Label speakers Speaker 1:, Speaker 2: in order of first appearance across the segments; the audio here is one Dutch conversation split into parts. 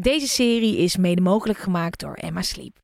Speaker 1: Deze serie is mede mogelijk gemaakt door Emma Sleep.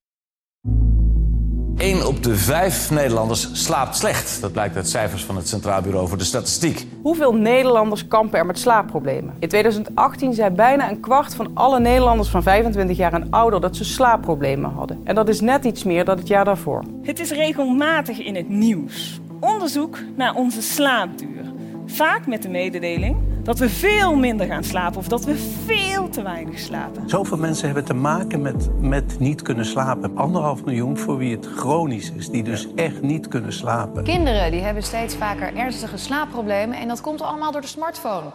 Speaker 2: 1 op de 5 Nederlanders slaapt slecht. Dat blijkt uit cijfers van het Centraal Bureau voor de Statistiek.
Speaker 3: Hoeveel Nederlanders kampen er met slaapproblemen? In 2018 zei bijna een kwart van alle Nederlanders van 25 jaar en ouder dat ze slaapproblemen hadden. En dat is net iets meer dan het jaar daarvoor.
Speaker 4: Het is regelmatig in het nieuws. Onderzoek naar onze slaapduur. Vaak met de mededeling dat we veel minder gaan slapen of dat we veel te weinig slapen.
Speaker 5: Zoveel mensen hebben te maken met, met niet kunnen slapen. Anderhalf miljoen voor wie het chronisch is, die dus echt niet kunnen slapen.
Speaker 6: Kinderen die hebben steeds vaker ernstige slaapproblemen en dat komt allemaal door de smartphone.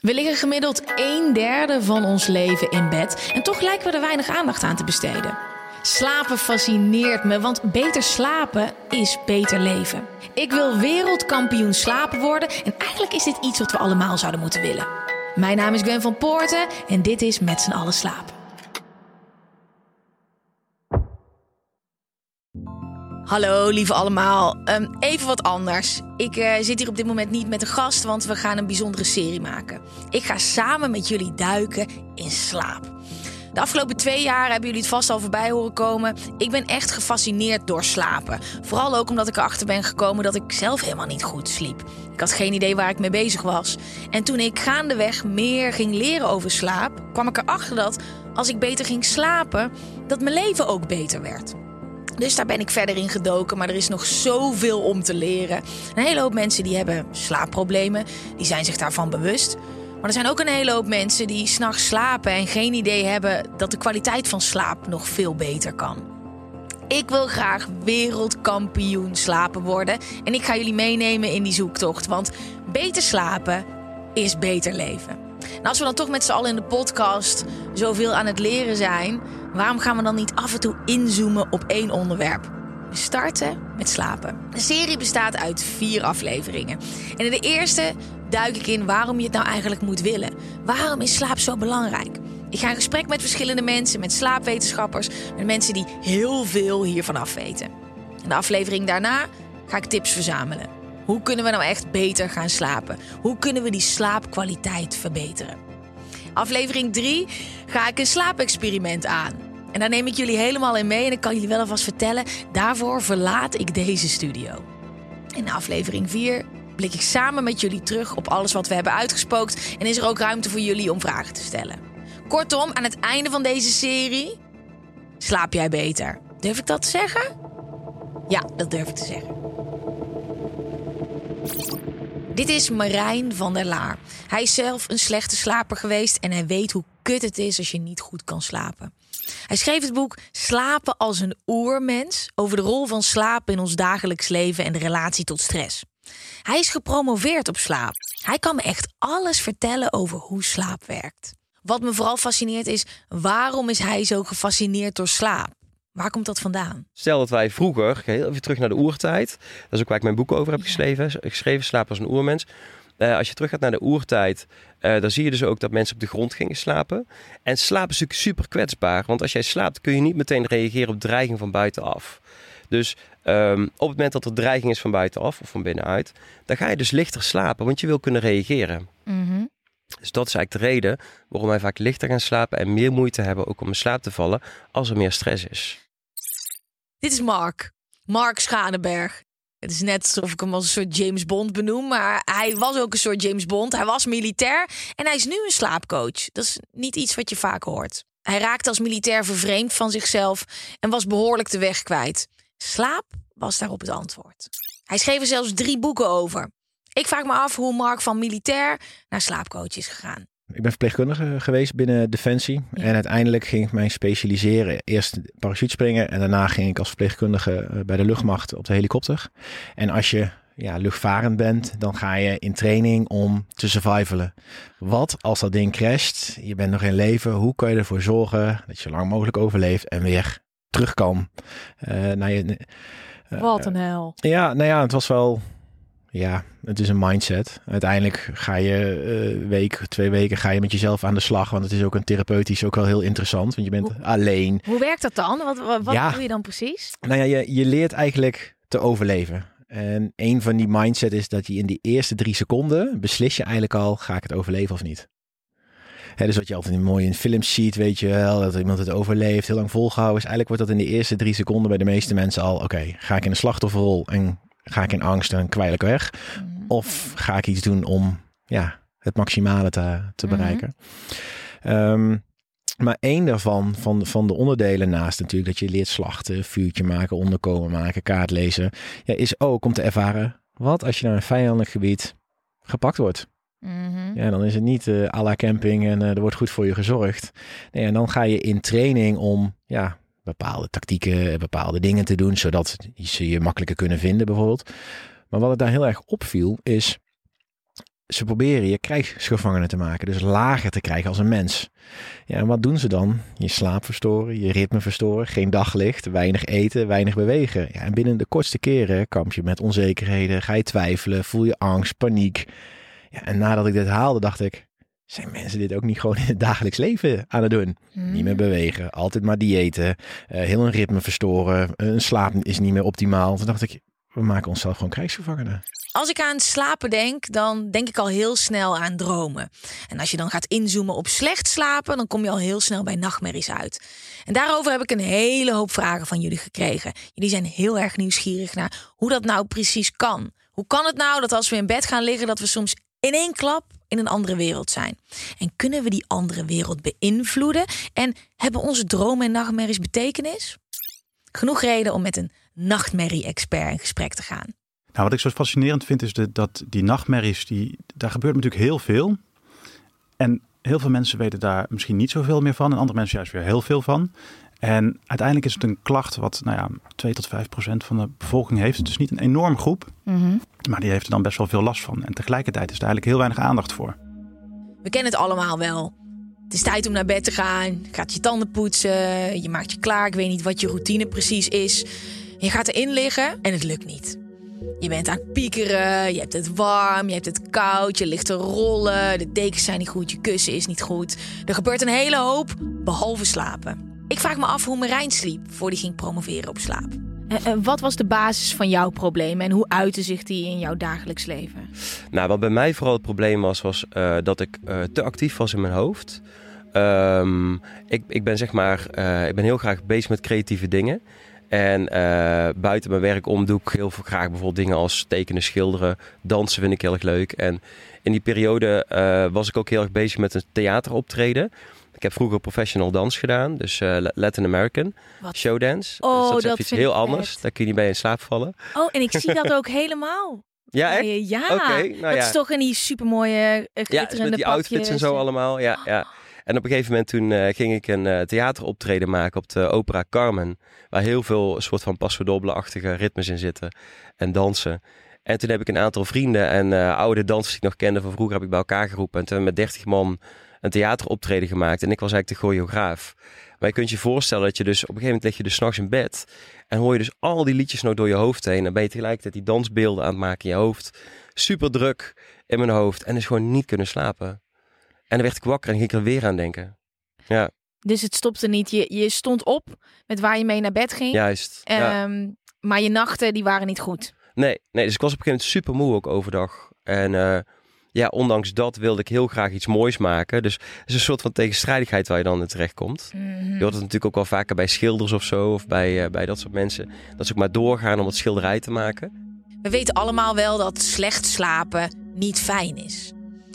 Speaker 1: We liggen gemiddeld een derde van ons leven in bed en toch lijken we er weinig aandacht aan te besteden. Slapen fascineert me, want beter slapen is beter leven. Ik wil wereldkampioen slapen worden en eigenlijk is dit iets wat we allemaal zouden moeten willen. Mijn naam is Gwen van Poorten en dit is Met z'n allen slapen. Hallo lieve allemaal, um, even wat anders. Ik uh, zit hier op dit moment niet met een gast, want we gaan een bijzondere serie maken. Ik ga samen met jullie duiken in slaap. De afgelopen twee jaar hebben jullie het vast al voorbij horen komen. Ik ben echt gefascineerd door slapen. Vooral ook omdat ik erachter ben gekomen dat ik zelf helemaal niet goed sliep. Ik had geen idee waar ik mee bezig was. En toen ik gaandeweg meer ging leren over slaap, kwam ik erachter dat als ik beter ging slapen, dat mijn leven ook beter werd. Dus daar ben ik verder in gedoken, maar er is nog zoveel om te leren. Een hele hoop mensen die hebben slaapproblemen, die zijn zich daarvan bewust. Maar er zijn ook een hele hoop mensen die s'nachts slapen en geen idee hebben dat de kwaliteit van slaap nog veel beter kan. Ik wil graag wereldkampioen slapen worden en ik ga jullie meenemen in die zoektocht, want beter slapen is beter leven. En als we dan toch met z'n allen in de podcast zoveel aan het leren zijn, waarom gaan we dan niet af en toe inzoomen op één onderwerp? We starten met slapen. De serie bestaat uit vier afleveringen. En in de eerste duik ik in waarom je het nou eigenlijk moet willen. Waarom is slaap zo belangrijk? Ik ga in gesprek met verschillende mensen, met slaapwetenschappers, met mensen die heel veel hiervan af weten. In de aflevering daarna ga ik tips verzamelen. Hoe kunnen we nou echt beter gaan slapen? Hoe kunnen we die slaapkwaliteit verbeteren? Aflevering 3 ga ik een slaapexperiment aan. En daar neem ik jullie helemaal in mee en ik kan jullie wel alvast vertellen, daarvoor verlaat ik deze studio. In aflevering 4 blik ik samen met jullie terug op alles wat we hebben uitgespookt en is er ook ruimte voor jullie om vragen te stellen. Kortom, aan het einde van deze serie slaap jij beter. Durf ik dat te zeggen? Ja, dat durf ik te zeggen. Dit is Marijn van der Laar. Hij is zelf een slechte slaper geweest en hij weet hoe kut het is als je niet goed kan slapen. Hij schreef het boek Slapen als een oermens over de rol van slaap in ons dagelijks leven en de relatie tot stress. Hij is gepromoveerd op slaap. Hij kan me echt alles vertellen over hoe slaap werkt. Wat me vooral fascineert is, waarom is hij zo gefascineerd door slaap? Waar komt dat vandaan?
Speaker 7: Stel dat wij vroeger, heel even terug naar de oertijd. Dat is ook waar ik mijn boek over heb geschreven. Geschreven Slaap als een oermens. Uh, als je terug gaat naar de oertijd, uh, dan zie je dus ook dat mensen op de grond gingen slapen. En slaap is natuurlijk super kwetsbaar. Want als jij slaapt, kun je niet meteen reageren op dreiging van buitenaf. Dus um, op het moment dat er dreiging is van buitenaf of van binnenuit, dan ga je dus lichter slapen, want je wil kunnen reageren. Mm -hmm. Dus dat is eigenlijk de reden waarom wij vaak lichter gaan slapen en meer moeite hebben ook om in slaap te vallen als er meer stress is.
Speaker 1: Dit is Mark. Mark Schaneberg. Het is net alsof ik hem als een soort James Bond benoem. Maar hij was ook een soort James Bond. Hij was militair en hij is nu een slaapcoach. Dat is niet iets wat je vaak hoort. Hij raakte als militair vervreemd van zichzelf en was behoorlijk de weg kwijt. Slaap was daarop het antwoord. Hij schreef er zelfs drie boeken over. Ik vraag me af hoe Mark van militair naar slaapcoach is gegaan.
Speaker 8: Ik ben verpleegkundige geweest binnen Defensie. En uiteindelijk ging ik mij specialiseren. Eerst parachutespringen en daarna ging ik als verpleegkundige eh, bij de luchtmacht op de helikopter. En als je ja, luchtvarend bent, dan ga je in training om te survivalen. Wat als dat ding crasht, je bent nog in leven, hoe kan je ervoor zorgen dat je lang mogelijk overleeft en weer terug kan uh, naar je...
Speaker 1: Uh, Wat een hel.
Speaker 8: Ja, nou ja, het was wel ja, het is een mindset. Uiteindelijk ga je uh, week, twee weken ga je met jezelf aan de slag. Want het is ook een therapeutisch ook wel heel interessant. Want je bent alleen.
Speaker 1: Hoe werkt dat dan? Wat, wat, wat doe je dan precies?
Speaker 8: Nou ja, je, je leert eigenlijk te overleven. En een van die mindset is dat je in die eerste drie seconden beslis je eigenlijk al, ga ik het overleven of niet? Hè, dus wat je altijd mooi in films ziet, weet je wel, dat iemand het overleeft, heel lang volgehouden is. Eigenlijk wordt dat in de eerste drie seconden bij de meeste mensen al, oké, ga ik in de slachtofferrol en ga ik in angst en kwijl ik weg? Mhm. Of ga ik iets doen om ja, het maximale te, te mhm. bereiken? Ehm, maar één daarvan, van, van de onderdelen naast natuurlijk dat je leert slachten, vuurtje maken, onderkomen maken, kaart lezen, ja, is ook om te ervaren wat als je naar een vijandelijk gebied gepakt wordt. Mhm. Ja, dan is het niet uh, à la camping en uh, er wordt goed voor je gezorgd. Nee, en dan ga je in training om ja, bepaalde tactieken, bepaalde dingen te doen, zodat ze je makkelijker kunnen vinden bijvoorbeeld. Maar wat het daar heel erg opviel is, ze proberen je krijgsgevangenen te maken, dus lager te krijgen als een mens. Ja, en wat doen ze dan? Je slaap verstoren, je ritme verstoren, geen daglicht, weinig eten, weinig bewegen. Ja, en binnen de kortste keren kamp je met onzekerheden, ga je twijfelen, voel je angst, paniek. Ja, en nadat ik dit haalde, dacht ik, zijn mensen dit ook niet gewoon in het dagelijks leven aan het doen? Niet meer hmm. bewegen, altijd maar diëten, uh, heel een ritme verstoren, een slaap is niet meer optimaal. Toen dacht ik, we maken onszelf gewoon krijgsgevangenen.
Speaker 1: Als ik aan slapen denk, dan denk ik al heel snel aan dromen. En als je dan gaat inzoomen op slecht slapen, dan kom je al heel snel bij nachtmerries uit. En daarover heb ik een hele hoop vragen van jullie gekregen. Jullie zijn heel erg nieuwsgierig naar hoe dat nou precies kan. Hoe kan het nou dat als we in bed gaan liggen, dat we soms in één klap in een andere wereld zijn? En kunnen we die andere wereld beïnvloeden? En hebben onze dromen en nachtmerries betekenis? Genoeg reden om met een nachtmerrie-expert in gesprek te gaan.
Speaker 9: Nou, wat ik zo fascinerend vind is de, dat die nachtmerries, die, daar gebeurt natuurlijk heel veel. En heel veel mensen weten daar misschien niet zoveel meer van. En andere mensen juist weer heel veel van. En uiteindelijk is het een klacht wat nou ja, 2 tot 5 procent van de bevolking heeft. Het is niet een enorm groep, mhm. maar die heeft er dan best wel veel last van. En tegelijkertijd is er eigenlijk heel weinig aandacht voor.
Speaker 1: We kennen het allemaal wel. Het is tijd om naar bed te gaan. Je gaat je tanden poetsen. Je maakt je klaar. Ik weet niet wat je routine precies is. Je gaat erin liggen en het lukt niet. Je bent aan het piekeren, je hebt het warm, je hebt het koud, je ligt te rollen, de dekens zijn niet goed, je kussen is niet goed. Er gebeurt een hele hoop, behalve slapen. Ik vraag me af hoe Marijn sliep voor hij ging promoveren op slaap. En, wat was de basis van jouw probleem en hoe uitte zich die in jouw dagelijks leven?
Speaker 7: Nou, wat bij mij vooral het probleem was, was uh, dat ik uh, te actief was in mijn hoofd. Um, ik, ik ben zeg maar, uh, ik ben heel graag bezig met creatieve dingen. En uh, buiten mijn werk om doe ik heel veel graag bijvoorbeeld dingen als tekenen, schilderen, dansen vind ik heel erg leuk. En in die periode uh, was ik ook heel erg bezig met een theateroptreden. Heb vroeger professional dans gedaan, dus uh, Latin American Wat? showdance.
Speaker 1: Oh,
Speaker 7: dus
Speaker 1: dat is
Speaker 7: iets heel anders. Daar kun je niet bij in slaap vallen.
Speaker 1: Oh, en ik zie dat ook helemaal.
Speaker 7: Ja, echt?
Speaker 1: Ja, okay, nou dat ja. is toch in die supermooie
Speaker 7: glitterende
Speaker 1: ja, met
Speaker 7: die outfits en zo allemaal. Ja, ja. En op een gegeven moment toen uh, ging ik een uh, theateroptreden maken op de opera Carmen. Waar heel veel soort van passo-doble-achtige ritmes in zitten. En dansen. En toen heb ik een aantal vrienden en uh, oude dansers die ik nog kende van vroeger heb ik bij elkaar geroepen. En toen hebben we met 30 man een theateroptreden gemaakt. En ik was eigenlijk de choreograaf. Maar je kunt je voorstellen dat je dus op een gegeven moment lig je dus s'nachts in bed. En hoor je dus al die liedjes nog door je hoofd heen. En dan ben je tegelijkertijd die dansbeelden aan het maken in je hoofd. Super druk in mijn hoofd. En dus gewoon niet kunnen slapen. En dan werd ik wakker en ging ik er weer aan denken. Ja.
Speaker 1: Dus het stopte niet. Je, je stond op met waar je mee naar bed ging.
Speaker 7: Juist.
Speaker 1: Um, Maar je nachten die waren niet goed.
Speaker 7: Nee, nee, dus ik was op een gegeven moment super moe ook overdag. En uh, ja, ondanks dat wilde ik heel graag iets moois maken. Dus het is een soort van tegenstrijdigheid waar je dan in terecht komt. Mm -hmm. Je hoort het natuurlijk ook wel vaker bij schilders of zo, of bij, uh, bij dat soort mensen. Dat ze ook maar doorgaan om het schilderij te maken.
Speaker 1: We weten allemaal wel dat slecht slapen niet fijn is.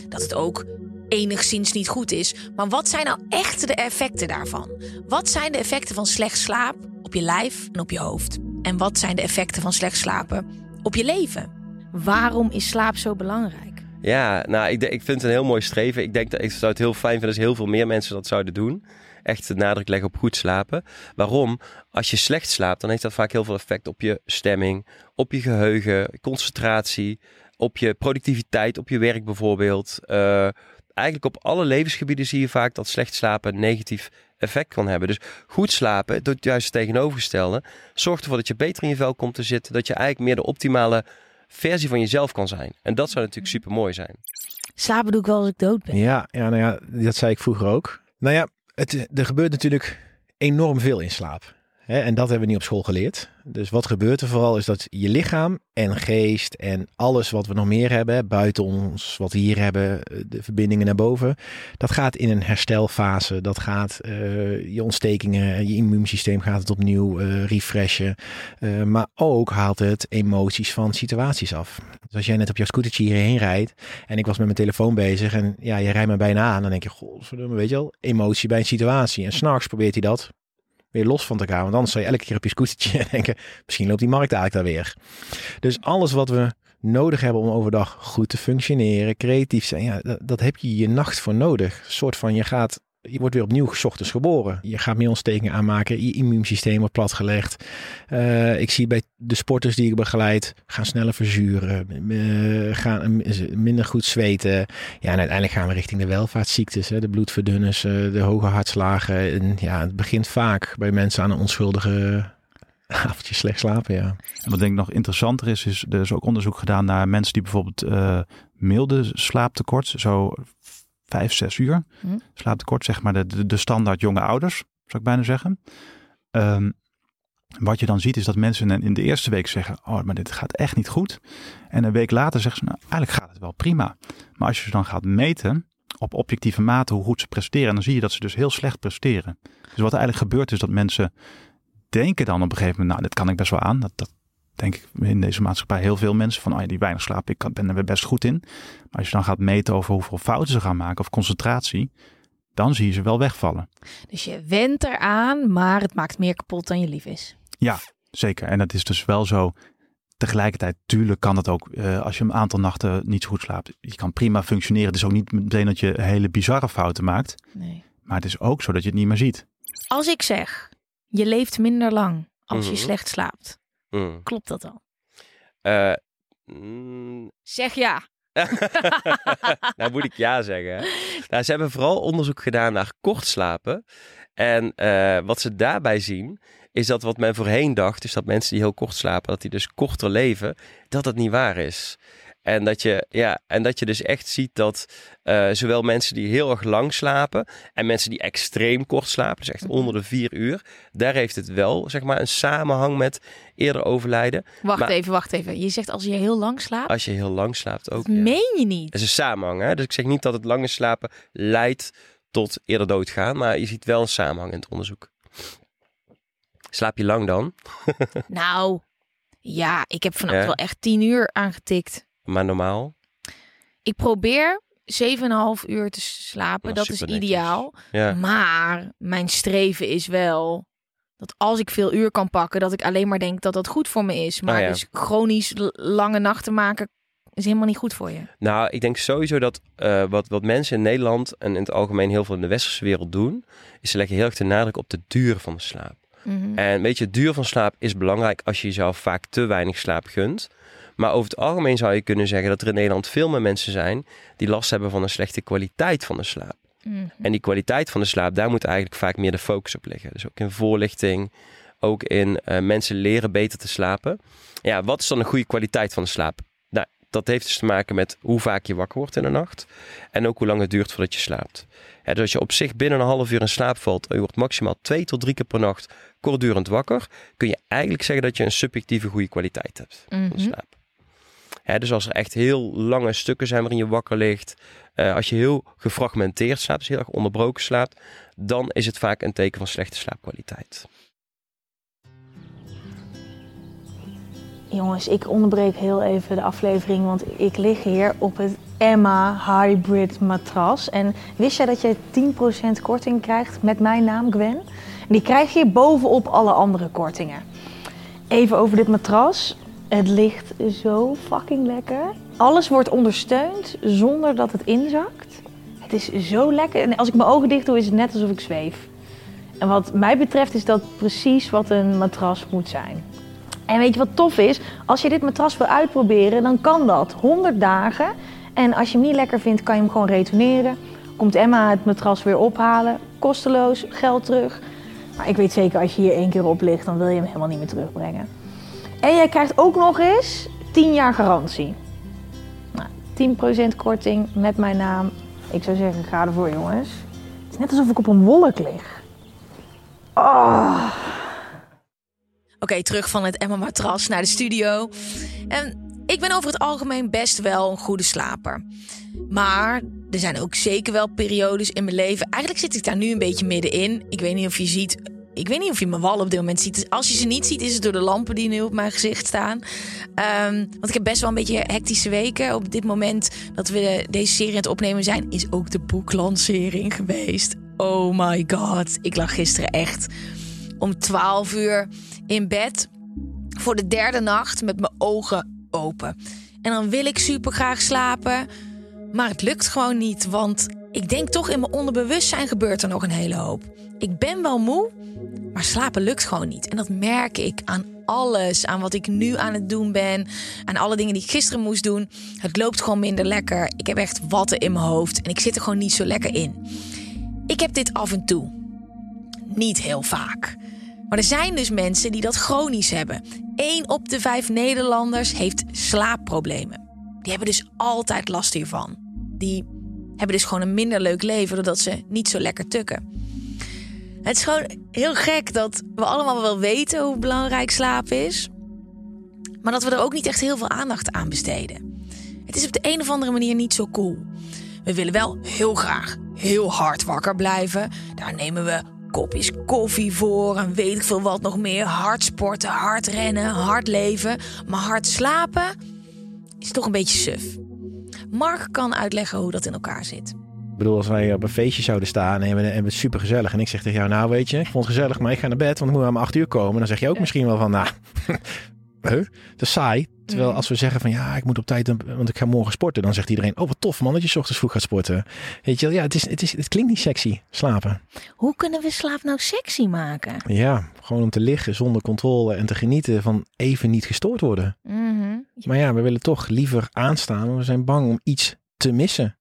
Speaker 1: Dat het ook enigszins niet goed is. Maar wat zijn nou echt de effecten daarvan? Wat zijn de effecten van slecht slaap op je lijf en op je hoofd? En wat zijn de effecten van slecht slapen op je leven? Waarom is slaap zo belangrijk?
Speaker 7: Ja, nou, ik, ik vind het een heel mooi streven. Ik denk dat ik zou het heel fijn vinden als heel veel meer mensen dat zouden doen. Echt de nadruk leggen op goed slapen. Waarom? Als je slecht slaapt, dan heeft dat vaak heel veel effect op je stemming, op je geheugen, concentratie, op je productiviteit, op je werk bijvoorbeeld. Uh, eigenlijk op alle levensgebieden zie je vaak dat slecht slapen een negatief effect kan hebben. Dus goed slapen, het juist tegenovergestelde, zorgt ervoor dat je beter in je vel komt te zitten. Dat je eigenlijk meer de optimale versie van jezelf kan zijn. En dat zou natuurlijk super mooi zijn.
Speaker 1: Slapen doe ik wel als ik dood ben.
Speaker 8: Ja, ja, nou ja, dat zei ik vroeger ook. Nou ja, het, er gebeurt natuurlijk enorm veel in slaap. En dat hebben we niet op school geleerd. Dus wat gebeurt er vooral is dat je lichaam en geest en alles wat we nog meer hebben, buiten ons, wat we hier hebben, eh, de verbindingen naar boven, dat gaat in een herstelfase. Dat gaat uh, je ontstekingen, je immuunsysteem gaat het opnieuw uh, refreshen. Maar ook haalt het emoties van situaties af. Dus als jij net op jouw scootertje hierheen rijdt en ik was met mijn telefoon bezig en ja, je rijdt me bijna aan, dan denk je, godverdomme, weet je wel, emotie bij een situatie. En s'nachts probeert hij dat weer los van elkaar. Want anders zou je elke keer op je scootertje denken, misschien loopt die markt eigenlijk daar weer. Dus alles wat we nodig hebben om overdag goed te functioneren, creatief zijn, ja, dat, dat heb je je nacht voor nodig. Een soort van, je gaat je wordt weer opnieuw ochtends geboren. Je gaat meer ontstekingen aanmaken. Je immuunsysteem wordt platgelegd. Uh, ik zie bij de sporters die ik begeleid, gaan sneller verzuren. Uh, gaan minder goed zweten. Ja, en uiteindelijk gaan we richting de welvaartsziektes. Hè, de bloedverdunners, uh, de hoge hartslagen. En ja, het begint vaak bij mensen aan een onschuldige avondje slecht slapen, ja.
Speaker 9: En wat denk ik nog interessanter is, is er is ook onderzoek gedaan naar mensen die bijvoorbeeld milde slaaptekort, zo vijf, zes uur. Hm. Slaaptekort, zeg maar de, de, de, standaard jonge ouders, zou ik bijna zeggen. Um, wat je dan ziet is dat mensen in de eerste week zeggen, oh, maar dit gaat echt niet goed. En een week later zeggen ze, nou, eigenlijk gaat het wel prima. Maar als je ze dan gaat meten op objectieve mate hoe goed ze presteren, dan zie je dat ze dus heel slecht presteren. Dus wat er eigenlijk gebeurt is dat mensen denken dan op een gegeven moment, nou, dit kan ik best wel aan. Dat, dat denk ik in deze maatschappij heel veel mensen van, oh ja, die weinig slapen, ik ben er best goed in. Maar als je dan gaat meten over hoeveel fouten ze gaan maken of concentratie, dan zie je ze wel wegvallen.
Speaker 1: Dus je went eraan, maar het maakt meer kapot dan je lief is.
Speaker 9: Ja, zeker. En dat is dus wel zo. Tegelijkertijd, tuurlijk kan het ook uh, als je een aantal nachten niet zo goed slaapt. Je kan prima functioneren. Het is ook niet meteen dat je hele bizarre fouten maakt.
Speaker 1: Nee.
Speaker 9: Maar het is ook zo dat je het niet meer ziet.
Speaker 1: Als ik zeg, je leeft minder lang als je mhm. slecht slaapt.
Speaker 7: Mm.
Speaker 1: Klopt dat al?
Speaker 7: Uh,
Speaker 1: zeg ja.
Speaker 7: nou moet ik ja zeggen. Nou, ze hebben vooral onderzoek gedaan naar kort slapen. En uh, wat ze daarbij zien, is dat wat men voorheen dacht, is dat mensen die heel kort slapen, dat die dus korter leven, dat dat niet waar is. En dat je, ja, en dat je dus echt ziet dat uh, zowel mensen die heel erg lang slapen en mensen die extreem kort slapen, dus echt mhm. onder de vier uur, daar heeft het wel zeg maar een samenhang met eerder overlijden.
Speaker 1: Wacht even, wacht even. Je zegt als je heel lang slaapt?
Speaker 7: Als je heel lang slaapt ook.
Speaker 1: Dat ja. meen je niet?
Speaker 7: Dat is een samenhang. Hè? Dus ik zeg niet dat het lange slapen leidt tot eerder doodgaan, maar je ziet wel een samenhang in het onderzoek. Slaap je lang dan?
Speaker 1: nou, ja, ik heb vannacht wel echt tien uur aangetikt.
Speaker 7: Maar normaal?
Speaker 1: Ik probeer 7,5 uur te slapen. dat is ideaal.
Speaker 7: Ja.
Speaker 1: Maar mijn streven is wel dat als ik veel uur kan pakken, dat ik alleen maar denk dat dat goed voor me is. Maar
Speaker 7: Ah, ja.
Speaker 1: dus chronisch lange nachten maken is helemaal niet goed voor je.
Speaker 7: Nou, ik denk sowieso dat eh, wat, wat mensen in Nederland en in het algemeen heel veel in de westerse wereld doen, is ze leggen heel erg de nadruk op de duur van de slaap.
Speaker 1: Mhm.
Speaker 7: En weet je, het duur van slaap is belangrijk als je jezelf vaak te weinig slaap gunt. Maar over het algemeen zou je kunnen zeggen dat er in Nederland veel meer mensen zijn die last hebben van een slechte kwaliteit van de slaap.
Speaker 1: Mhm.
Speaker 7: En die kwaliteit van de slaap, daar moet eigenlijk vaak meer de focus op liggen. Dus ook in voorlichting, ook in eh, mensen leren beter te slapen. Ja, wat is dan een goede kwaliteit van de slaap? Nou, dat heeft dus te maken met hoe vaak je wakker wordt in de nacht. En ook hoe lang het duurt voordat je slaapt. Ja, dus als je op zich binnen een half uur in slaap valt en je wordt maximaal twee tot drie keer per nacht kortdurend wakker, kun je eigenlijk zeggen dat je een subjectieve goede kwaliteit hebt van de
Speaker 1: Mhm.
Speaker 7: slaap. Hè, dus als er echt heel lange stukken zijn waarin je wakker ligt, eh, als je heel gefragmenteerd slaapt, dus heel erg onderbroken slaapt, dan is het vaak een teken van slechte slaapkwaliteit.
Speaker 10: Jongens, ik onderbreek heel even de aflevering, want ik lig hier op het Emma Hybrid matras. En wist jij dat je 10% korting krijgt met mijn naam Gwen? En die krijg je bovenop alle andere kortingen. Even over dit matras. Het ligt zo fucking lekker. Alles wordt ondersteund zonder dat het inzakt. Het is zo lekker. En als ik mijn ogen dicht doe, is het net alsof ik zweef. En wat mij betreft is dat precies wat een matras moet zijn. En weet je wat tof is? Als je dit matras wil uitproberen, dan kan dat 100 dagen. En als je hem niet lekker vindt, kan je hem gewoon retourneren. Komt Emma het matras weer ophalen. Kosteloos, geld terug. Maar ik weet zeker, als je hier één keer op ligt, dan wil je hem helemaal niet meer terugbrengen. En jij krijgt ook nog eens 10 jaar garantie. Nou, 10% korting met mijn naam. Ik zou zeggen, ga ervoor jongens. Het is net alsof ik op een wolk lig. Oh.
Speaker 1: Oké, terug van het Emma matras naar de studio. En ik ben over het algemeen best wel een goede slaper. Maar er zijn ook zeker wel periodes in mijn leven. Eigenlijk zit ik daar nu een beetje middenin. Ik weet niet of je ziet. Ik weet niet of je mijn wal op dit moment ziet. Als je ze niet ziet, is het door de lampen die nu op mijn gezicht staan. Ehm, want ik heb best wel een beetje hectische weken. Op dit moment dat we deze serie aan het opnemen zijn, is ook de boeklancering geweest. Oh my god. Ik lag gisteren echt om 12 uur in bed voor de derde nacht met mijn ogen open. En dan wil ik super graag slapen, maar het lukt gewoon niet, want ik denk toch in mijn onderbewustzijn gebeurt er nog een hele hoop. Ik ben wel moe, maar slapen lukt gewoon niet. En dat merk ik aan alles, aan wat ik nu aan het doen ben, aan alle dingen die ik gisteren moest doen. Het loopt gewoon minder lekker. Ik heb echt watten in mijn hoofd en ik zit er gewoon niet zo lekker in. Ik heb dit af en toe. Niet heel vaak. Maar er zijn dus mensen die dat chronisch hebben. 1 op de 5 Nederlanders heeft slaapproblemen. Die hebben dus altijd last hiervan. Die hebben dus gewoon een minder leuk leven doordat ze niet zo lekker tukken. Het is gewoon heel gek dat we allemaal wel weten hoe belangrijk slaap is. Maar dat we er ook niet echt heel veel aandacht aan besteden. Het is op de een of andere manier niet zo cool. We willen wel heel graag heel hard wakker blijven. Daar nemen we kopjes koffie voor en weet ik veel wat nog meer. Hard sporten, hard rennen, hard leven. Maar hard slapen is toch een beetje suf. Mark kan uitleggen hoe dat in elkaar zit.
Speaker 8: Bedoel, als wij op een feestje zouden staan en we, het super gezellig. En ik zeg tegen jou, nou weet je, ik vond het gezellig, maar ik ga naar bed, want ik moet om acht uur komen. Dan zeg je ook misschien wel van, nou, huh? het is saai. Terwijl als we zeggen van ja, ik moet op tijd, want ik ga morgen sporten. Dan zegt iedereen, oh wat tof man dat je 's ochtends vroeg gaat sporten. Weet je wel, ja, het, is, het, is, het klinkt niet sexy, slapen.
Speaker 1: Hoe kunnen we slaap nou sexy maken?
Speaker 8: Ja, gewoon om te liggen zonder controle en te genieten van even niet gestoord worden.
Speaker 1: Mhm.
Speaker 8: Maar ja, we willen toch liever aanstaan, want we zijn bang om iets te missen.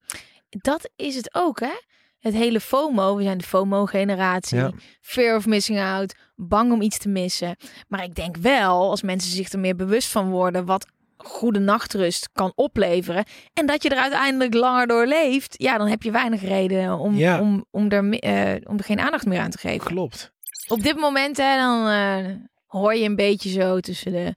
Speaker 1: Dat is het ook, hè? Het hele FOMO, we zijn de FOMO-generatie.
Speaker 8: Ja.
Speaker 1: Fear of missing out, bang om iets te missen. Maar ik denk wel, als mensen zich er meer bewust van worden, wat goede nachtrust kan opleveren. En dat je er uiteindelijk langer door leeft, ja, dan heb je weinig reden om,
Speaker 8: Ja.
Speaker 1: om, om, er, eh, om er geen aandacht meer aan te geven.
Speaker 8: Klopt.
Speaker 1: Op dit moment, hè, dan eh, hoor je een beetje zo tussen de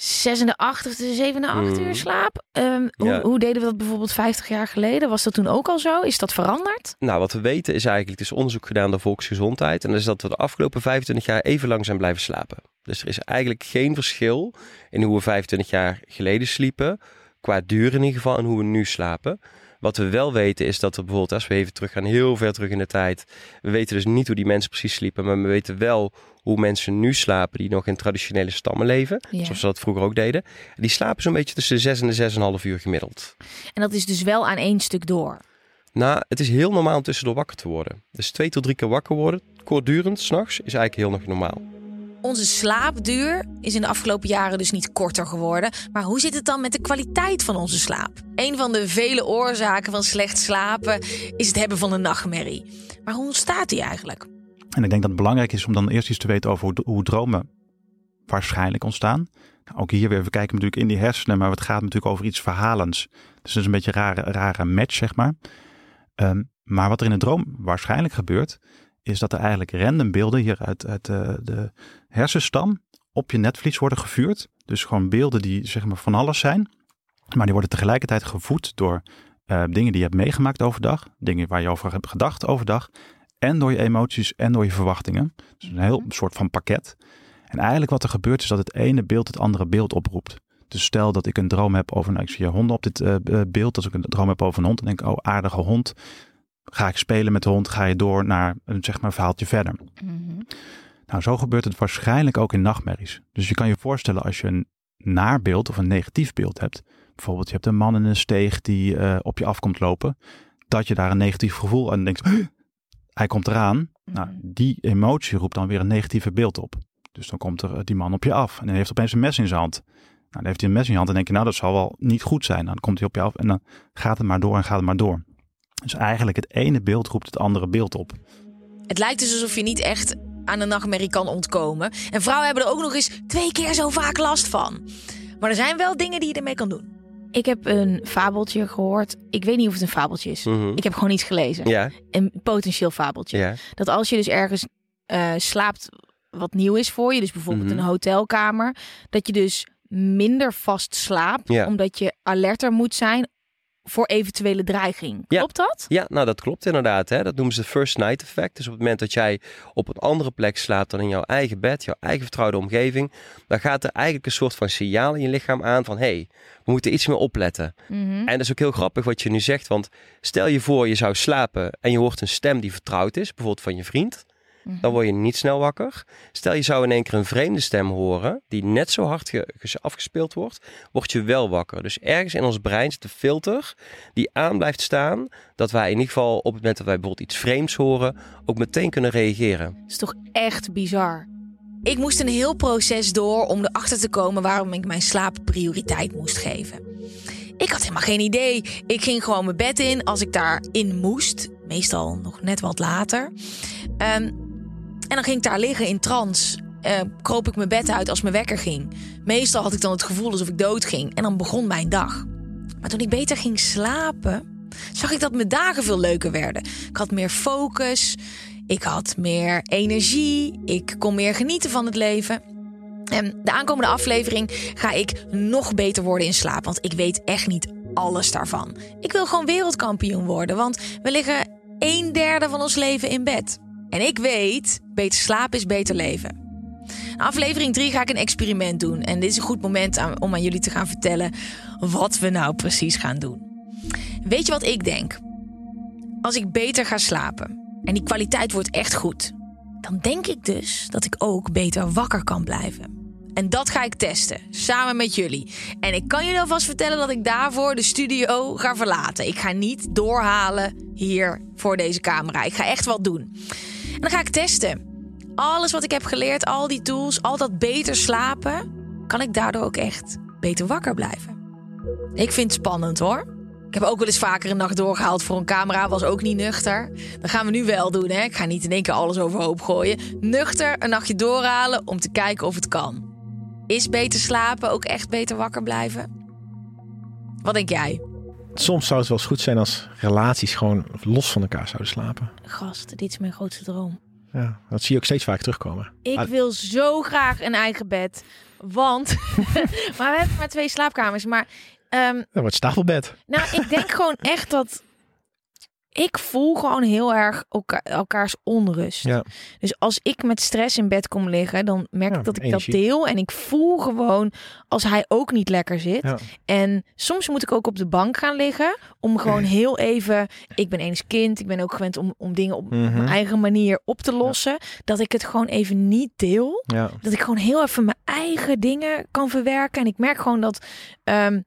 Speaker 1: zes en de acht of de zeven en acht
Speaker 7: Mm.
Speaker 1: uur slaap. Ehm,
Speaker 7: Ja.
Speaker 1: hoe, hoe deden we dat bijvoorbeeld 50 jaar geleden? Was dat toen ook al zo? Is dat veranderd?
Speaker 7: Nou, wat we weten is eigenlijk, het is onderzoek gedaan door Volksgezondheid. En dat is dat we de afgelopen 25 jaar even lang zijn blijven slapen. Dus er is eigenlijk geen verschil in hoe we 25 jaar geleden sliepen. Qua duur in ieder geval en hoe we nu slapen. Wat we wel weten is dat we bijvoorbeeld, als we even terug gaan, heel ver terug in de tijd. We weten dus niet hoe die mensen precies sliepen. Maar we weten wel hoe mensen nu slapen die nog in traditionele stammen leven.
Speaker 1: Ja.
Speaker 7: Zoals we dat vroeger ook deden. Die slapen zo'n beetje tussen de 6 en de 6,5 uur gemiddeld.
Speaker 1: En dat is dus wel aan één stuk door.
Speaker 7: Nou, het is heel normaal om tussendoor wakker te worden. Dus twee tot drie keer wakker worden, kortdurend, s'nachts, is eigenlijk heel nog normaal.
Speaker 1: Onze slaapduur is in de afgelopen jaren dus niet korter geworden. Maar hoe zit het dan met de kwaliteit van onze slaap? Een van de vele oorzaken van slecht slapen is het hebben van een nachtmerrie. Maar hoe ontstaat die eigenlijk?
Speaker 9: En ik denk dat het belangrijk is om dan eerst iets te weten over hoe, dromen waarschijnlijk ontstaan. Nou, ook hier weer, we kijken natuurlijk in die hersenen, maar het gaat natuurlijk over iets verhalends. Dus dat is een beetje een rare, rare match, zeg maar. Ehm, maar wat er in een droom waarschijnlijk gebeurt, is dat er eigenlijk random beelden hier uit, uit eh, de hersenstam op je netvlies worden gevuurd. Dus gewoon beelden die zeg maar van alles zijn. Maar die worden tegelijkertijd gevoed door eh, dingen die je hebt meegemaakt overdag. Dingen waar je over hebt gedacht overdag. En door je emoties en door je verwachtingen. Dus een heel soort van pakket. En eigenlijk wat er gebeurt is dat het ene beeld het andere beeld oproept. Dus stel dat ik een droom heb over, nou ik zie honden op dit eh, beeld. Als ik een droom heb over een hond, dan denk ik, oh aardige hond. Ga ik spelen met de hond, ga je door naar een zeg maar, verhaaltje verder. Nou, zo gebeurt het waarschijnlijk ook in nachtmerries. Dus je kan je voorstellen als je een naar beeld of een negatief beeld hebt. Bijvoorbeeld je hebt een man in een steeg die uh, op je afkomt lopen. Dat je daar een negatief gevoel aan denkt. Hij komt eraan. Nou, die emotie roept dan weer een negatieve beeld op. Dus dan komt er die man op je af. En hij heeft opeens een mes in zijn hand. Nou, dan heeft hij een mes in je hand en denk je, nou, dat zal wel niet goed zijn. Dan komt hij op je af en dan gaat het maar door en gaat het maar door. Dus eigenlijk het ene beeld roept het andere beeld op.
Speaker 1: Het lijkt dus alsof je niet echt aan een nachtmerrie kan ontkomen. En vrouwen hebben er ook nog eens twee keer zo vaak last van. Maar er zijn wel dingen die je ermee kan doen. Ik heb een fabeltje gehoord. Ik weet niet of het een fabeltje is.
Speaker 7: Mhm.
Speaker 1: Ik heb gewoon iets gelezen.
Speaker 7: Ja.
Speaker 1: Een potentieel fabeltje.
Speaker 7: Ja.
Speaker 1: Dat als je dus ergens eh, slaapt wat nieuw is voor je, dus bijvoorbeeld
Speaker 7: Mhm.
Speaker 1: een hotelkamer, dat je dus minder vast slaapt,
Speaker 7: Ja.
Speaker 1: omdat je alerter moet zijn voor eventuele dreiging. Klopt dat?
Speaker 7: Ja, nou dat klopt inderdaad. Hè. Dat noemen ze first night effect. Dus op het moment dat jij op een andere plek slaapt dan in jouw eigen bed, jouw eigen vertrouwde omgeving, dan gaat er eigenlijk een soort van signaal in je lichaam aan van hé, hey, we moeten iets meer opletten.
Speaker 1: Mhm.
Speaker 7: En dat is ook heel grappig wat je nu zegt, want stel je voor je zou slapen en je hoort een stem die vertrouwd is, bijvoorbeeld van je vriend. Dan word je niet snel wakker. Stel je zou in één keer een vreemde stem horen, die net zo hard ge- ge- afgespeeld wordt, word je wel wakker. Dus ergens in ons brein zit een filter die aan blijft staan, dat wij in ieder geval op het moment dat wij bijvoorbeeld iets vreemds horen, ook meteen kunnen reageren.
Speaker 1: Dat is toch echt bizar. Ik moest een heel proces door om erachter te komen waarom ik mijn slaap prioriteit moest geven. Ik had helemaal geen idee. Ik ging gewoon mijn bed in als ik daarin moest. Meestal nog net wat later. Ehm, en dan ging ik daar liggen in trance. Eh, kroop ik mijn bed uit als mijn wekker ging. Meestal had ik dan het gevoel alsof ik dood ging. En dan begon mijn dag. Maar toen ik beter ging slapen, zag ik dat mijn dagen veel leuker werden. Ik had meer focus. Ik had meer energie. Ik kon meer genieten van het leven. En de aankomende aflevering ga ik nog beter worden in slaap. Want ik weet echt niet alles daarvan. Ik wil gewoon wereldkampioen worden. Want we liggen een derde van ons leven in bed. En ik weet, beter slapen is beter leven. In aflevering 3 ga ik een experiment doen. En dit is een goed moment om aan jullie te gaan vertellen wat we nou precies gaan doen. Weet je wat ik denk? Als ik beter ga slapen en die kwaliteit wordt echt goed, dan denk ik dus dat ik ook beter wakker kan blijven. En dat ga ik testen, samen met jullie. En ik kan jullie alvast vertellen dat ik daarvoor de studio ga verlaten. Ik ga niet doorhalen hier voor deze camera. Ik ga echt wat doen. En dan ga ik testen. Alles wat ik heb geleerd, al die tools, al dat beter slapen, kan ik daardoor ook echt beter wakker blijven. Ik vind het spannend hoor. Ik heb ook wel eens vaker een nacht doorgehaald voor een camera, was ook niet nuchter. Dat gaan we nu wel doen, hè? Ik ga niet in één keer alles overhoop gooien. Nuchter een nachtje doorhalen om te kijken of het kan. Is beter slapen ook echt beter wakker blijven? Wat denk jij?
Speaker 8: Soms zou het wel eens goed zijn als relaties gewoon los van elkaar zouden slapen.
Speaker 1: Gast, dit is mijn grootste droom.
Speaker 8: Ja, dat zie je ook steeds vaak terugkomen.
Speaker 1: Ik
Speaker 8: Ah,
Speaker 1: wil zo graag een eigen bed. Want. maar we hebben maar twee slaapkamers. Maar. ehm,
Speaker 8: Dat wordt stapelbed.
Speaker 1: nou, ik denk gewoon echt dat. Ik voel gewoon heel erg elka- elkaars onrust.
Speaker 8: Ja.
Speaker 1: Dus als ik met stress in bed kom liggen, dan merk
Speaker 8: Ja,
Speaker 1: ik dat ik
Speaker 8: energie.
Speaker 1: dat deel. En ik voel gewoon als hij ook niet lekker zit.
Speaker 8: Ja.
Speaker 1: En soms moet ik ook op de bank gaan liggen. Om gewoon heel even. Ik ben eens kind. Ik ben ook gewend om, om dingen op
Speaker 8: Mhm.
Speaker 1: mijn eigen manier op te lossen. Dat ik het gewoon even niet deel. Dat ik gewoon heel even mijn eigen dingen kan verwerken. En ik merk gewoon dat ehm,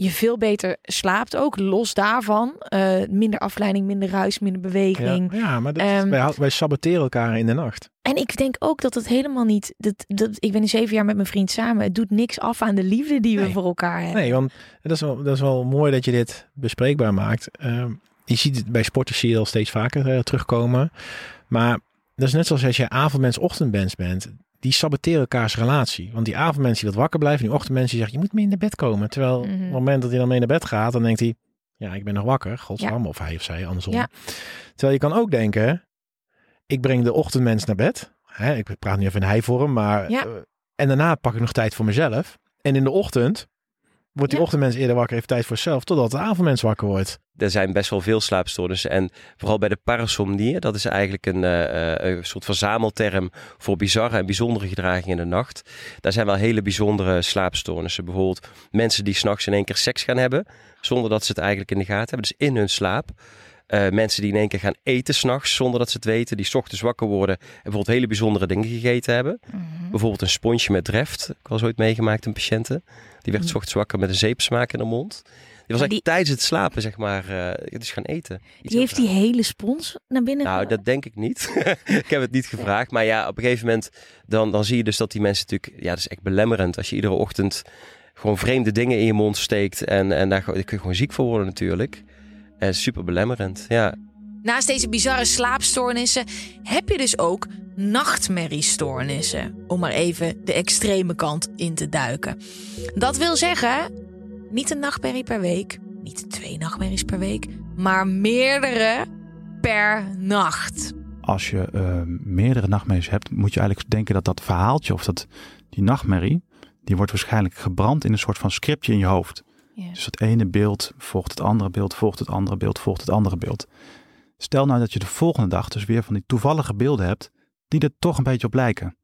Speaker 1: je veel beter slaapt ook. Los daarvan. Eh, minder afleiding, minder ruis, minder beweging.
Speaker 8: Ja, ja maar dat,
Speaker 1: Ehm,
Speaker 8: wij, wij saboteren elkaar in de nacht.
Speaker 1: En ik denk ook dat het helemaal niet. Dat, dat, ik ben nu zeven jaar met mijn vriend samen. Het doet niks af aan de liefde die we voor elkaar hebben.
Speaker 8: Nee, want dat is wel, dat is wel mooi dat je dit bespreekbaar maakt. Ehm, je ziet het bij sporters zie je al steeds vaker eh, terugkomen. Maar dat is net zoals als je avondmens, ochtendmens bent. Die saboteren elkaars relatie. Want die avondmens die wat wakker blijven, die ochtendmens die zeggen, je moet mee naar bed komen. Terwijl
Speaker 1: Mhm.
Speaker 8: op het moment dat hij dan mee naar bed gaat, dan denkt hij, ja, ik ben nog wakker. Godsnaam, of hij of zij, andersom.
Speaker 1: Ja.
Speaker 8: Terwijl je kan ook denken, ik breng de ochtendmens naar bed. Hè, ik praat nu even in hij-vorm, maar...
Speaker 1: Ja.
Speaker 8: eh, en daarna pak ik nog tijd voor mezelf. En in de ochtend wordt die
Speaker 1: Ja.
Speaker 8: ochtendmens eerder wakker, heeft tijd voor zichzelf, totdat de avondmens wakker wordt.
Speaker 7: Er zijn best wel veel slaapstoornissen. En vooral bij de parasomnie, dat is eigenlijk een, eh, eh, een soort verzamelterm voor bizarre en bijzondere gedragingen in de nacht. Daar zijn wel hele bijzondere slaapstoornissen. Bijvoorbeeld mensen die s'nachts in één keer seks gaan hebben, zonder dat ze het eigenlijk in de gaten hebben. Dus in hun slaap. Eh, mensen die in één keer gaan eten s'nachts zonder dat ze het weten. Die 's ochtends wakker worden en bijvoorbeeld hele bijzondere dingen gegeten hebben. Bijvoorbeeld een sponsje met dreft. Ik was ooit meegemaakt, een patiënte. Die werd 's ochtends wakker met een zeepsmaak in de mond. Die was eigenlijk tijdens het slapen, zeg maar, eh dus gaan eten. Iets
Speaker 1: Die heeft die hele spons naar binnen
Speaker 7: nou, dat denk ik niet. ik heb het niet gevraagd. Maar ja, op een gegeven moment dan, dan zie je dus dat die mensen natuurlijk... Ja, dat is echt belemmerend. Als je iedere ochtend gewoon vreemde dingen in je mond steekt. En, en daar, daar kun je gewoon ziek voor worden natuurlijk. En super belemmerend, ja.
Speaker 1: Naast deze bizarre slaapstoornissen heb je dus ook nachtmerriestoornissen. Om maar even de extreme kant in te duiken. Dat wil zeggen, niet een nachtmerrie per week, niet twee nachtmerries per week, maar meerdere per nacht.
Speaker 9: Als je eh, meerdere nachtmerries hebt, moet je eigenlijk denken dat dat verhaaltje of dat, die nachtmerrie, die wordt waarschijnlijk gebrand in een soort van scriptje in je hoofd. Dus het ene beeld volgt het andere beeld, volgt het andere beeld, volgt het andere beeld. Stel nou dat je de volgende dag dus weer van die toevallige beelden hebt die er toch een beetje op lijken.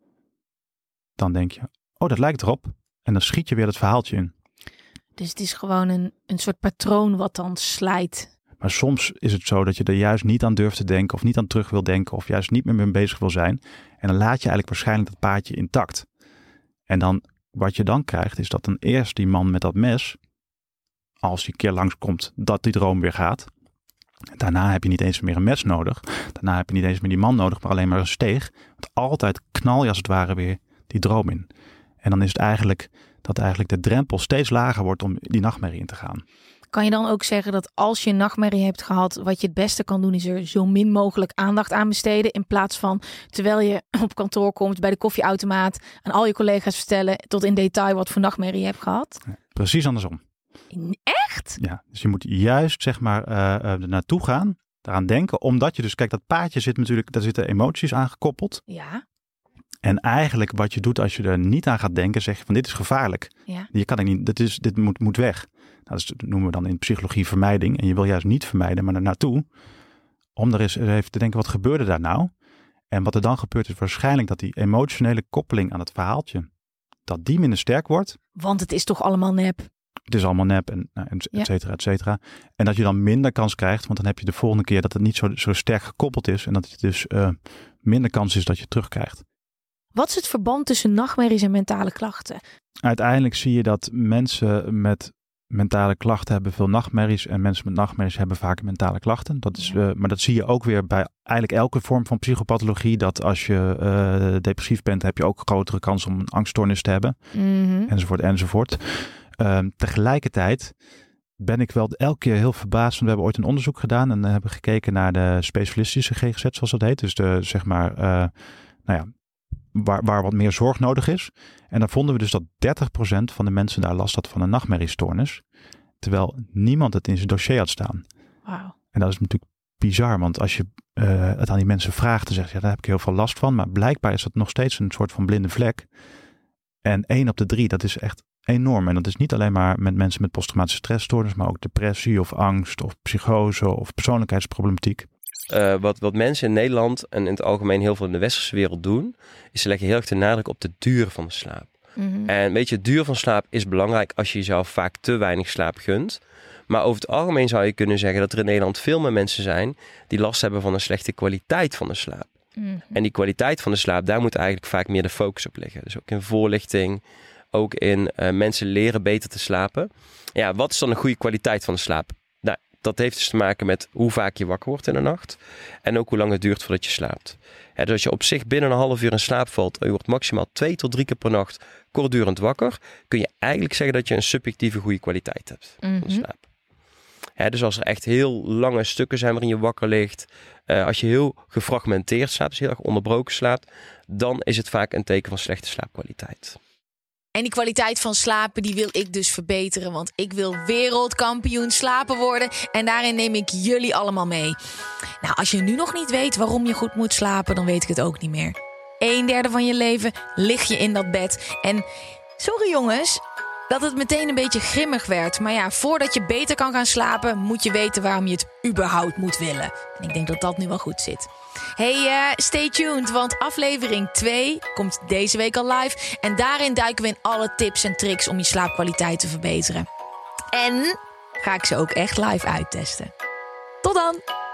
Speaker 9: Dan denk je, oh dat lijkt erop. En dan schiet je weer het verhaaltje in.
Speaker 10: Dus het is gewoon een, een soort patroon wat dan slijt.
Speaker 9: Maar soms is het zo dat je er juist niet aan durft te denken of niet aan terug wil denken of juist niet meer mee bezig wil zijn. En dan laat je eigenlijk waarschijnlijk dat paadje intact. En dan, wat je dan krijgt is dat dan eerst die man met dat mes, als hij een keer langskomt, dat die droom weer gaat. Daarna heb je niet eens meer een mes nodig. Daarna heb je niet eens meer die man nodig, maar alleen maar een steeg. Want altijd knal je als het ware weer die droom in. En dan is het eigenlijk dat eigenlijk de drempel steeds lager wordt om die nachtmerrie in te gaan.
Speaker 10: Kan je dan ook zeggen dat als je een nachtmerrie hebt gehad, wat je het beste kan doen, is er zo min mogelijk aandacht aan besteden. In plaats van terwijl je op kantoor komt bij de koffieautomaat aan al je collega's vertellen tot in detail wat voor nachtmerrie je hebt gehad.
Speaker 9: Precies andersom.
Speaker 10: Echt?
Speaker 9: Ja, dus je moet juist zeg maar eh, er naartoe gaan, daaraan denken, omdat je dus, kijk, dat paadje zit natuurlijk, daar zitten emoties aan gekoppeld.
Speaker 10: Ja.
Speaker 9: En eigenlijk wat je doet als je er niet aan gaat denken, zeg je van dit is gevaarlijk.
Speaker 10: Ja.
Speaker 9: Je kan er niet, dit, is, dit moet, moet weg. Nou, dat noemen we dan in psychologie vermijding. En je wil juist niet vermijden, maar er naartoe. Om er eens even te denken, wat gebeurde daar nou? En wat er dan gebeurt is waarschijnlijk dat die emotionele koppeling aan het verhaaltje, dat die minder sterk wordt.
Speaker 10: Want het is toch allemaal nep.
Speaker 9: Het is allemaal nep en nou,
Speaker 10: Ja.
Speaker 9: et cetera, et cetera. En dat je dan minder kans krijgt, want dan heb je de volgende keer dat het niet zo, zo sterk gekoppeld is. En dat het dus eh, minder kans is dat je het terugkrijgt.
Speaker 10: Wat is het verband tussen nachtmerries en mentale klachten?
Speaker 9: Uiteindelijk zie je dat mensen met mentale klachten hebben veel nachtmerries. En mensen met nachtmerries hebben vaak mentale klachten. Dat is, eh, maar dat zie je ook weer bij eigenlijk elke vorm van psychopathologie. Dat als je eh, depressief bent, heb je ook grotere kans om een angststoornis te hebben.
Speaker 10: Mhm.
Speaker 9: Enzovoort, enzovoort. Ehm, tegelijkertijd ben ik wel elke keer heel verbaasd. Want we hebben ooit een onderzoek gedaan en hebben gekeken naar de specialistische GGZ, zoals dat heet. Dus de, zeg maar, eh, nou ja, waar, waar wat meer zorg nodig is. En dan vonden we dus dat 30% van de mensen daar last had van een nachtmerriestoornis. Terwijl niemand het in zijn dossier had staan.
Speaker 10: Wauw.
Speaker 9: En dat is natuurlijk bizar, want als je eh, het aan die mensen vraagt, dan zeg je, ja, daar heb ik heel veel last van. Maar blijkbaar is dat nog steeds een soort van blinde vlek. En één op de drie, dat is echt enorm. En dat is niet alleen maar met mensen met posttraumatische stressstoornis, maar ook depressie of angst of psychose of persoonlijkheidsproblematiek.
Speaker 7: Eh, wat, wat mensen in Nederland en in het algemeen heel veel in de westerse wereld doen, is ze leggen heel erg de nadruk op de duur van de slaap.
Speaker 10: Mhm.
Speaker 7: En weet je, het duur van slaap is belangrijk als je jezelf vaak te weinig slaap gunt. Maar over het algemeen zou je kunnen zeggen dat er in Nederland veel meer mensen zijn die last hebben van een slechte kwaliteit van de slaap.
Speaker 10: Mhm.
Speaker 7: En die kwaliteit van de slaap, daar moet eigenlijk vaak meer de focus op liggen. Dus ook in voorlichting, ook in eh, mensen leren beter te slapen. Ja, wat is dan een goede kwaliteit van de slaap? Nou, dat heeft dus te maken met hoe vaak je wakker wordt in de nacht. En ook hoe lang het duurt voordat je slaapt. Ja, dus als je op zich binnen een half uur in slaap valt en je wordt maximaal twee tot drie keer per nacht kortdurend wakker, kun je eigenlijk zeggen dat je een subjectieve goede kwaliteit hebt van
Speaker 10: Mhm.
Speaker 7: slaap. Dus als er echt heel lange stukken zijn waarin je wakker ligt, eh, als je heel gefragmenteerd slaapt, dus heel erg onderbroken slaapt, dan is het vaak een teken van slechte slaapkwaliteit.
Speaker 1: En die kwaliteit van slapen, die wil ik dus verbeteren. Want ik wil wereldkampioen slapen worden. En daarin neem ik jullie allemaal mee. Nou, als je nu nog niet weet waarom je goed moet slapen, dan weet ik het ook niet meer. Een derde van je leven lig je in dat bed. En sorry jongens, dat het meteen een beetje grimmig werd. Maar ja, voordat je beter kan gaan slapen, moet je weten waarom je het überhaupt moet willen. En ik denk dat dat nu wel goed zit. Hey, eh, stay tuned, want aflevering 2 komt deze week al live. En daarin duiken we in alle tips en tricks om je slaapkwaliteit te verbeteren. En ga ik ze ook echt live uittesten. Tot dan!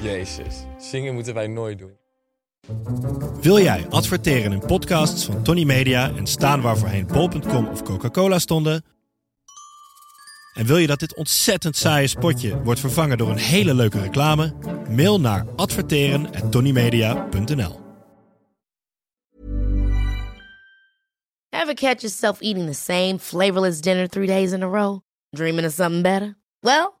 Speaker 11: Jezus, zingen moeten wij nooit doen.
Speaker 12: Wil jij adverteren in podcasts van Tony Media en staan waar voorheen bol.com of Coca-Cola stonden? En wil je dat dit ontzettend saaie spotje wordt vervangen door een hele leuke reclame? Mail naar adverteren@tonymedia.nl.
Speaker 13: Ever catch yourself eating the same flavorless dinner three days in a row? Dreaming of something better? Well,